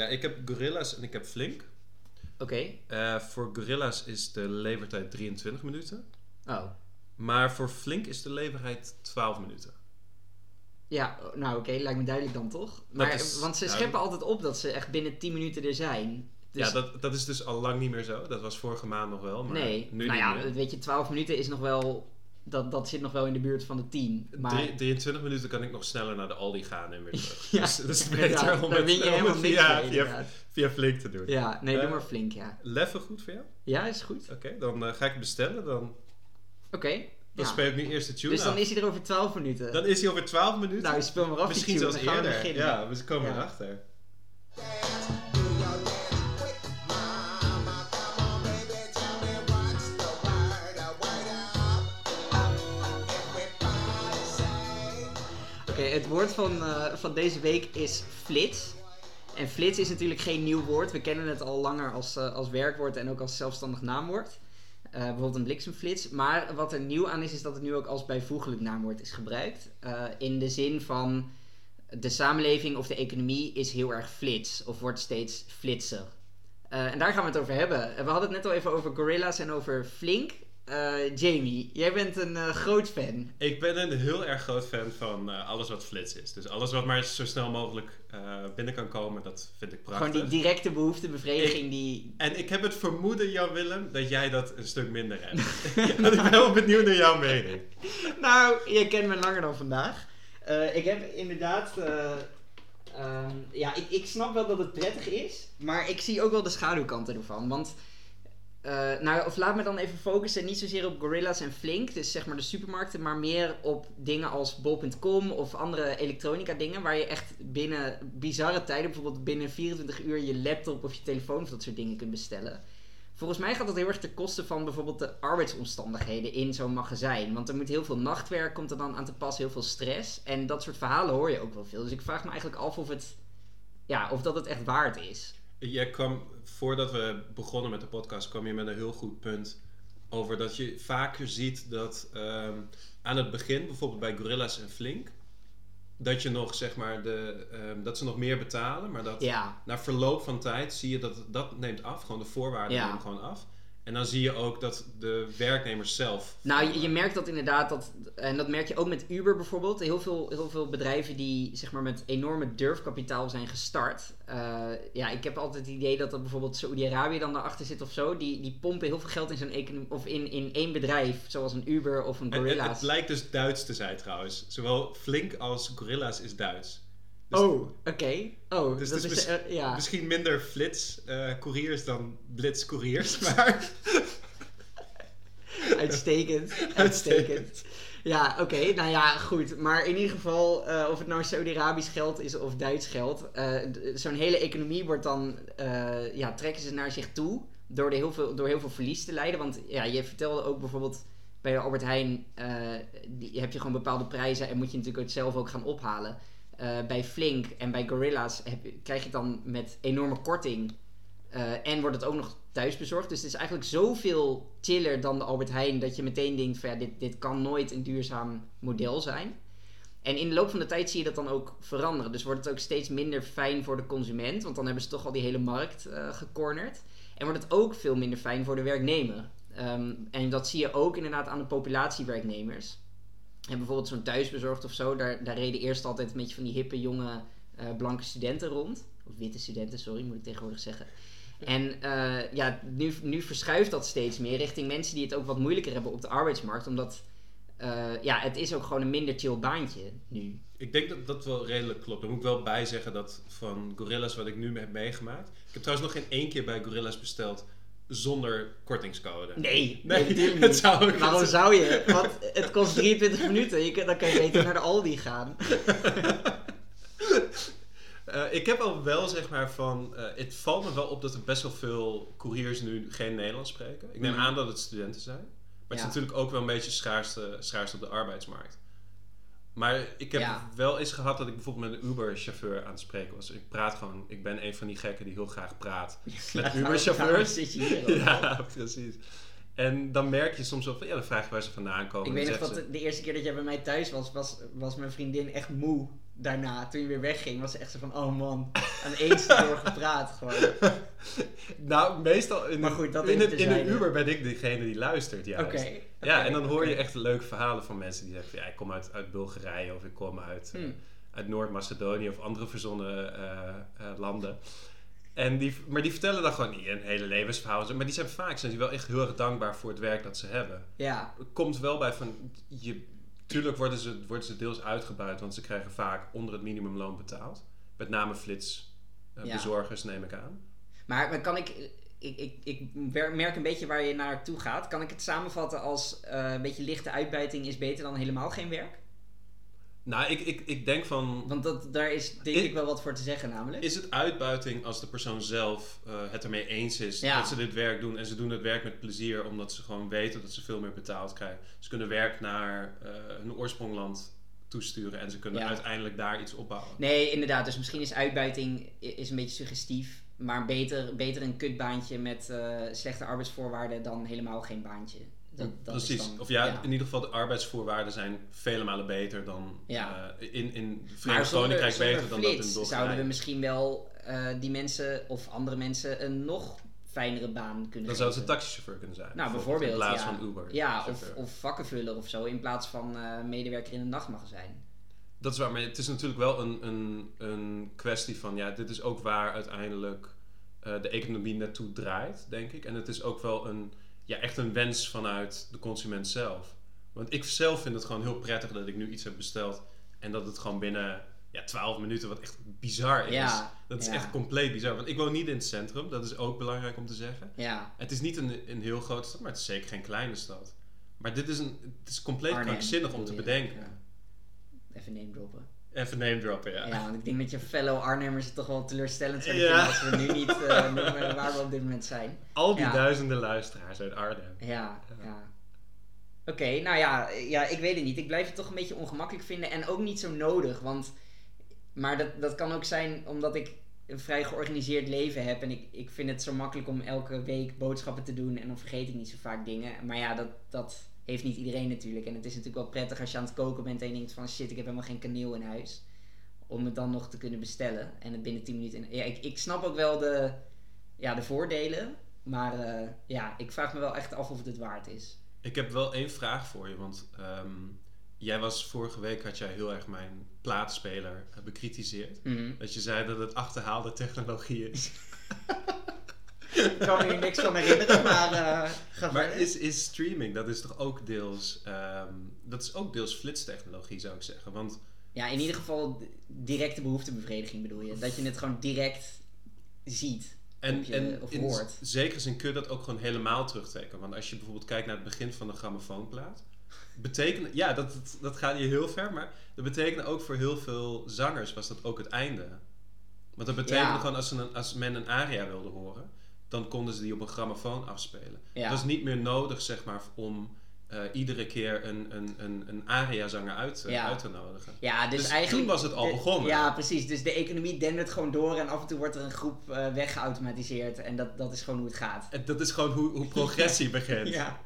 Ja, ik heb Gorilla's en ik heb Flink. Oké. Eh, voor Gorilla's is de levertijd 23 minuten. Oh. Maar voor Flink is de levertijd 12 minuten. Ja, nou oké, lijkt me duidelijk dan toch? Maar, is- want ze nou, scheppen altijd op dat ze echt binnen 10 minuten er zijn. Dus, ja, dat, dat is dus al lang niet meer zo. Dat was vorige maand nog wel, maar nee, nu nou ja, meer. weet je, 12 minuten is nog wel. Dat, dat zit nog wel in de buurt van de 10. Maar Drie- 23 minuten kan ik nog sneller naar de Aldi gaan en weer terug. Ja, dus het is beter om het, om helemaal het via, mee, via, via Flink te doen. Ja, nee, doe Eh, maar flink, ja. Leffen goed voor jou? Ja, is goed. Oké, dan eh, ga ik bestellen. Dan, Oké. dan ja. speel ik nu eerst de tune Dus dan is hij er over 12 minuten. Dan is hij over 12 minuten. Nou, speel maar af. Misschien zelfs eerder. Ja, we komen Ja. erachter. Het woord van, eh, van deze week is flits. En flits is natuurlijk geen nieuw woord. We kennen het al langer als, eh, als werkwoord en ook als zelfstandig naamwoord. Eh, bijvoorbeeld een bliksemflits. Maar wat er nieuw aan is, is dat het nu ook als bijvoeglijk naamwoord is gebruikt. In de zin van de samenleving of de economie is heel erg flits. Of wordt steeds flitser. En daar gaan we het over hebben. We hadden het net al even over gorilla's en over flink. Eh, Jamie, jij bent een eh, groot fan. Ik ben een heel erg groot fan van eh, alles wat flits is. Dus alles wat maar zo snel mogelijk binnen kan komen, dat vind ik prachtig. Gewoon die directe behoeftebevrediging die... En ik heb het vermoeden, Jan Willem, dat jij dat een stuk minder hebt. ja, ik ben wel benieuwd naar jouw mening. Nou, je kent me langer dan vandaag. Ik heb inderdaad... eh, ehm, ja, ik, ik snap wel dat het prettig is. Maar ik zie ook wel de schaduwkanten ervan. Want... eh, nou, of laat me dan even focussen, niet zozeer op Gorilla's en Flink, dus zeg maar de supermarkten, maar meer op dingen als bol.com of andere elektronica dingen, waar je echt binnen bizarre tijden, bijvoorbeeld binnen 24 uur, je laptop of je telefoon of dat soort dingen kunt bestellen. Volgens mij gaat dat heel erg ten koste van bijvoorbeeld de arbeidsomstandigheden in zo'n magazijn. Want er moet heel veel nachtwerk, komt er dan aan te pas, heel veel stress. En dat soort verhalen hoor je ook wel veel. Dus ik vraag me eigenlijk af of het, ja, of dat het echt waard is. Jij kwam, voordat we begonnen met de podcast, kwam je met een heel goed punt over dat je vaker ziet dat ehm, aan het begin, bijvoorbeeld bij Gorilla's en Flink, dat je nog zeg maar de, ehm, dat ze nog meer betalen, maar dat Ja, na verloop van tijd zie je dat dat neemt af, gewoon de voorwaarden Ja. nemen gewoon af. En dan zie je ook dat de werknemers zelf. nou je, je merkt dat inderdaad, dat, en dat merk je ook met Uber bijvoorbeeld. Heel veel, heel veel bedrijven die zeg maar met enorme durfkapitaal zijn gestart. Eh, ja, ik heb altijd het idee dat er bijvoorbeeld Saoedi-Arabië dan daarachter zit of zo. Die, die pompen heel veel geld in zo'n economie, of in, in één bedrijf, zoals een Uber of een En- en Gorilla's. het lijkt dus Duits te zijn trouwens. Zowel Flink als Gorilla's is Duits. Dus oh, oké. Oh, Dus dat is, eh, ja. Misschien minder flits eh couriers dan blitz couriers, maar Uitstekend. Uitstekend. Ja, oké. nou ja, goed. Maar in ieder geval, eh, of het nou Saudi-Arabisch geld is of Duits geld. Zo'n hele economie wordt dan, ja, trekken ze naar zich toe. Door, de heel veel, door heel veel verlies te leiden. Want ja, je vertelde ook bijvoorbeeld bij de Albert Heijn. die, heb je gewoon bepaalde prijzen en moet je natuurlijk het zelf ook gaan ophalen. Eh, bij Flink en bij Gorilla's krijg je dan met enorme korting. Eh, en wordt het ook nog thuis bezorgd. Dus het is eigenlijk zoveel chiller dan de Albert Heijn. Dat je meteen denkt van ja, dit, dit kan nooit een duurzaam model zijn. En in de loop van de tijd zie je dat dan ook veranderen. Dus wordt het ook steeds minder fijn voor de consument. Want dan hebben ze toch al die hele markt eh gecornerd. En wordt het ook veel minder fijn voor de werknemer. Ehm, en dat zie je ook inderdaad aan de populatie werknemers. En bijvoorbeeld zo'n thuisbezorgd of zo. Daar, daar reden eerst altijd een beetje van die hippe jonge eh, blanke studenten rond. Of witte studenten, sorry, moet ik tegenwoordig zeggen. En eh, ja, nu, nu verschuift dat steeds meer richting mensen die het ook wat moeilijker hebben op de arbeidsmarkt. Omdat eh, ja, het is ook gewoon een minder chill baantje nu. ik denk dat dat wel redelijk klopt. Daar moet ik wel bij zeggen dat van Gorilla's wat ik nu heb meegemaakt. Ik heb trouwens nog geen één keer bij Gorilla's besteld zonder kortingscode. Nee, Nee, nee natuurlijk het niet. zou ook- Waarom zou je? Want het kost 23 minuten. Je, dan kan je beter naar de Aldi gaan. Eh, ik heb al wel zeg maar van. eh, het valt me wel op dat er best wel veel couriers nu geen Nederlands spreken. Ik neem Mhm. aan dat het studenten zijn. Maar het Ja. is natuurlijk ook wel een beetje schaarste, schaarste op de arbeidsmarkt. Maar ik heb Ja. wel eens gehad dat ik bijvoorbeeld met een Uber-chauffeur aan het spreken was. Ik praat gewoon, ik ben een van die gekken die heel graag praat. Met Uber-chauffeurs. Daarom zit je hier ook. Ja, precies. En dan merk je soms wel van, ja, dan vraag je waar ze vandaan komen. Ik weet nog dat de, de eerste keer dat jij bij mij thuis was, was, was mijn vriendin echt moe. Daarna, toen je weer wegging, was het echt zo van, oh man, aan één door gepraat gewoon. Nou, meestal in, Maar goed, dat in, het, in de. Uber ben ik degene die luistert juist. Oké. Ja, en dan hoor je echt leuke verhalen van mensen die zeggen: van, ja, ik kom uit, uit Bulgarije of ik kom uit, eh, Hmm. uit Noord-Macedonië of andere verzonnen eh, eh, landen. En die, maar die vertellen dan gewoon niet een hele levensverhaal. Maar die zijn vaak zijn die wel echt heel erg dankbaar voor het werk dat ze hebben. Ja, komt wel bij van. Je, tuurlijk worden ze, worden ze deels uitgebuit, want ze krijgen vaak onder het minimumloon betaald. Met name flits eh, Ja. bezorgers, neem ik aan. maar, maar kan ik, ik, ik, ik merk een beetje waar je naartoe gaat. Kan ik het samenvatten als eh, een beetje lichte uitbuiting is beter dan helemaal geen werk? Nou, ik, ik, ik denk van. Want dat, daar is denk Ik- ik wel wat voor te zeggen namelijk. Is het uitbuiting als de persoon zelf eh, het ermee eens is Ja. dat ze dit werk doen en ze doen het werk met plezier omdat ze gewoon weten dat ze veel meer betaald krijgen. Ze kunnen werk naar eh, hun oorsprongland toesturen en ze kunnen Ja. uiteindelijk daar iets opbouwen. Nee, inderdaad. Dus misschien is uitbuiting is een beetje suggestief. Maar beter, beter een kutbaantje met eh, slechte arbeidsvoorwaarden dan helemaal geen baantje. Dat, dat is Precies. dan- of ja, in ieder geval de arbeidsvoorwaarden zijn vele malen beter dan Ja. eh, in, in Verenigd Koninkrijk beter dan dat in Bulgarije. zouden we misschien wel eh, die mensen of andere mensen een nog fijnere baan kunnen Dan zou geven. ze taxichauffeur kunnen zijn. Nou, bijvoorbeeld. In plaats ja. van Uber. Ja, of, of vakkenvuller of zo, in plaats van eh, medewerker in een nachtmagazijn. Dat is waar, maar het is natuurlijk wel een, een, een kwestie van, ja, dit is ook waar uiteindelijk de economie naartoe draait, denk ik. En het is ook wel een, ja, echt een wens vanuit de consument zelf. Want ik zelf vind het gewoon heel prettig dat ik nu iets heb besteld en dat het gewoon binnen ja, 12 minuten, wat echt bizar is. Ja, dat is ja. echt compleet bizar. Want ik woon niet in het centrum, dat is ook belangrijk om te zeggen. Ja, Het is niet een, een heel grote stad, maar het is zeker geen kleine stad. Maar dit is, een, het is compleet Arnhem, krankzinnig om te bedenken. Even name droppen. Even name droppen, ja. Ja. want ik denk dat je fellow Arnhemmers het toch wel teleurstellend Ja. vinden als we nu niet eh, noemen waar we op dit moment zijn. Al die Ja. duizenden luisteraars uit Arnhem. Ja, Ja. ja. Oké, nou ja, ja, ik weet het niet. Ik blijf het toch een beetje ongemakkelijk vinden en ook niet zo nodig. Want, maar dat, dat kan ook zijn omdat ik een vrij georganiseerd leven heb. En ik, ik vind het zo makkelijk om elke week boodschappen te doen. En dan vergeet ik niet zo vaak dingen. Maar ja, dat, dat heeft niet iedereen natuurlijk. En het is natuurlijk wel prettig als je aan het koken bent en je denkt van shit, ik heb helemaal geen kaneel in huis. Om het dan nog te kunnen bestellen. En het binnen 10 minuten. Ja, ik, ik snap ook wel de, ja, de voordelen. Maar eh, ja, ik vraag me wel echt af of het het waard is. Ik heb wel één vraag voor je, want ehm, jij was vorige week had jij heel erg mijn plaatspeler eh, bekritiseerd. Mhm. Dat je zei dat het achterhaalde technologie is. Ik kan me hier niks van herinneren, maar ga Maar is, is streaming, dat is toch ook deels, ehm, dat is ook deels flitstechnologie zou ik zeggen. Want Ja, in ieder geval directe behoeftebevrediging bedoel je. Dat je het gewoon direct ziet. En, je- en of in hoort. zekere zin kun je dat ook gewoon helemaal terugtrekken. Want als je bijvoorbeeld kijkt naar het begin van de grammofoonplaat. Betekent, ja, dat, dat, dat gaat hier heel ver. Maar dat betekende ook voor heel veel zangers was dat ook het einde. Want dat betekende Ja. gewoon als, een, als men een aria wilde horen. Dan konden ze die op een grammofoon afspelen. Ja. Dat is niet meer nodig zeg maar om eh, iedere keer een, een, een, een aria-zanger uit, eh, Ja. uit te nodigen. Ja, dus, Dus eigenlijk... toen was het al de- begonnen. Ja, precies. Dus de economie dendert gewoon door en af en toe wordt er een groep eh, weggeautomatiseerd. En dat, dat is gewoon hoe het gaat. En dat is gewoon hoe, hoe progressie begint. Ja.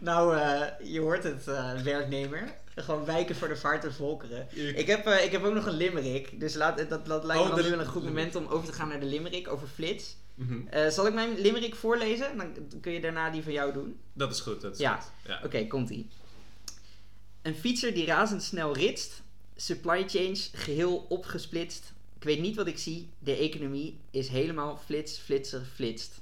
Nou, je hoort het, werknemer. Gewoon wijken voor de vaart der volkeren. Ik heb, ik heb ook nog een limerick. Dus laat, dat, dat lijkt Oh, me dan de- nu wel een goed moment om over te gaan naar de limerick over flits. Mhm. Eh, zal ik mijn limerick voorlezen? Dan kun je daarna die van jou doen. Dat is goed. Dat is Ja. Oké, komt-ie. Een fietser die razendsnel ritst. Supply chains geheel opgesplitst. Ik weet niet wat ik zie. De economie is helemaal flits, flitser, flitst.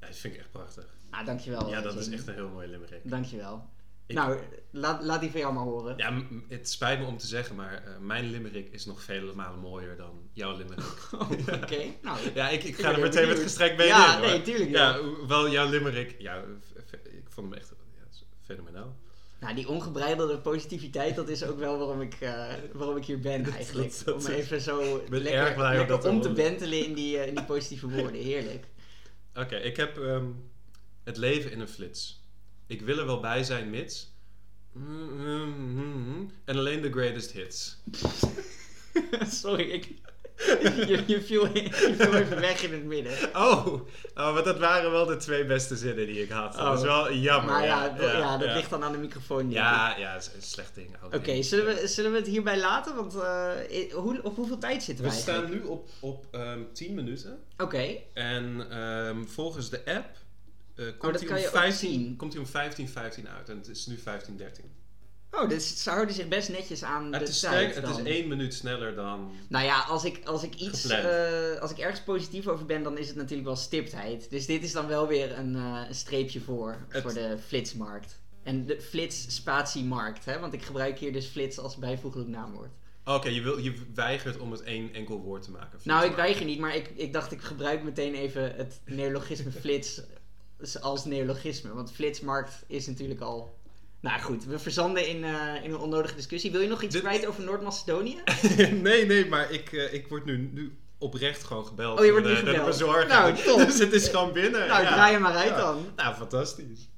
Ja, dat vind ik echt prachtig. Ah, dankjewel. Ja, dat is echt een heel mooie limerick. Dankjewel. Ik- Nou, laat, laat die van jou maar horen. Ja, het spijt me om te zeggen, maar eh, mijn limerick is nog vele malen mooier dan jouw limerick. Oh, Oké, nou. ja, ik, ik Ik ga er meteen met gestrekt been Ja, in. nee, hoor. tuurlijk Ja, wel. wel jouw limerick. Ja, ik vond hem echt ja, fenomenaal. Nou, die ongebreidelde positiviteit, dat is ook wel waarom ik, eh, waarom ik hier ben Dat- eigenlijk. dat- dat- Om even zo lekker, om lekker te om te horen. bentelen in die, eh, in die positieve woorden. Heerlijk. Oké, ik heb ehm, het leven in een flits. Ik wil er wel bij zijn, mits. En alleen de greatest hits. Sorry, ik, je, je, viel, je viel even weg in het midden. Oh, oh, maar dat waren wel de twee beste zinnen die ik had. Dat is Oh. wel jammer. Maar ja, ja, dat ja. ligt dan aan de microfoon. ik. Ja, ja, dat is een slecht ding. Oké, zullen, we, zullen we het hierbij laten? Want eh, hoe, op hoeveel tijd zitten We wij staan nu op, op ehm 10 minuten. Oké, En ehm, volgens de app eh, dat komt, hij om je ook 15, zien. komt hij om 15, 15 uit. En het is nu 15, 13. oh, dus ze houden zich best netjes aan Het de is, tijd sterk, het is één minuut sneller dan... Nou ja, als ik, als ik iets, eh, als ik ergens positief over ben, dan is het natuurlijk wel stiptheid. Dus dit is dan wel weer een, eh, een streepje voor, Het- voor de flitsmarkt. En de flits spatie markt, hè? want ik gebruik hier dus flits als bijvoeglijk naamwoord. Oké, je, wil, je weigert om het één enkel woord te maken. Nou, ik weiger niet, maar ik, ik dacht ik gebruik meteen even het neologisme flits als neologisme. Want flitsmarkt is natuurlijk al... Nou goed, we verzanden in, eh, in een onnodige discussie. Wil je nog iets Dit- kwijt over Noord-Macedonië? nee, nee, maar ik, eh, ik word nu, nu oprecht gewoon gebeld. Oh, je wordt nu de, de gebeld. bezorger. Nou, top. dus het is gewoon binnen. nou, ja. draai hem maar uit Ja. dan. Nou, fantastisch.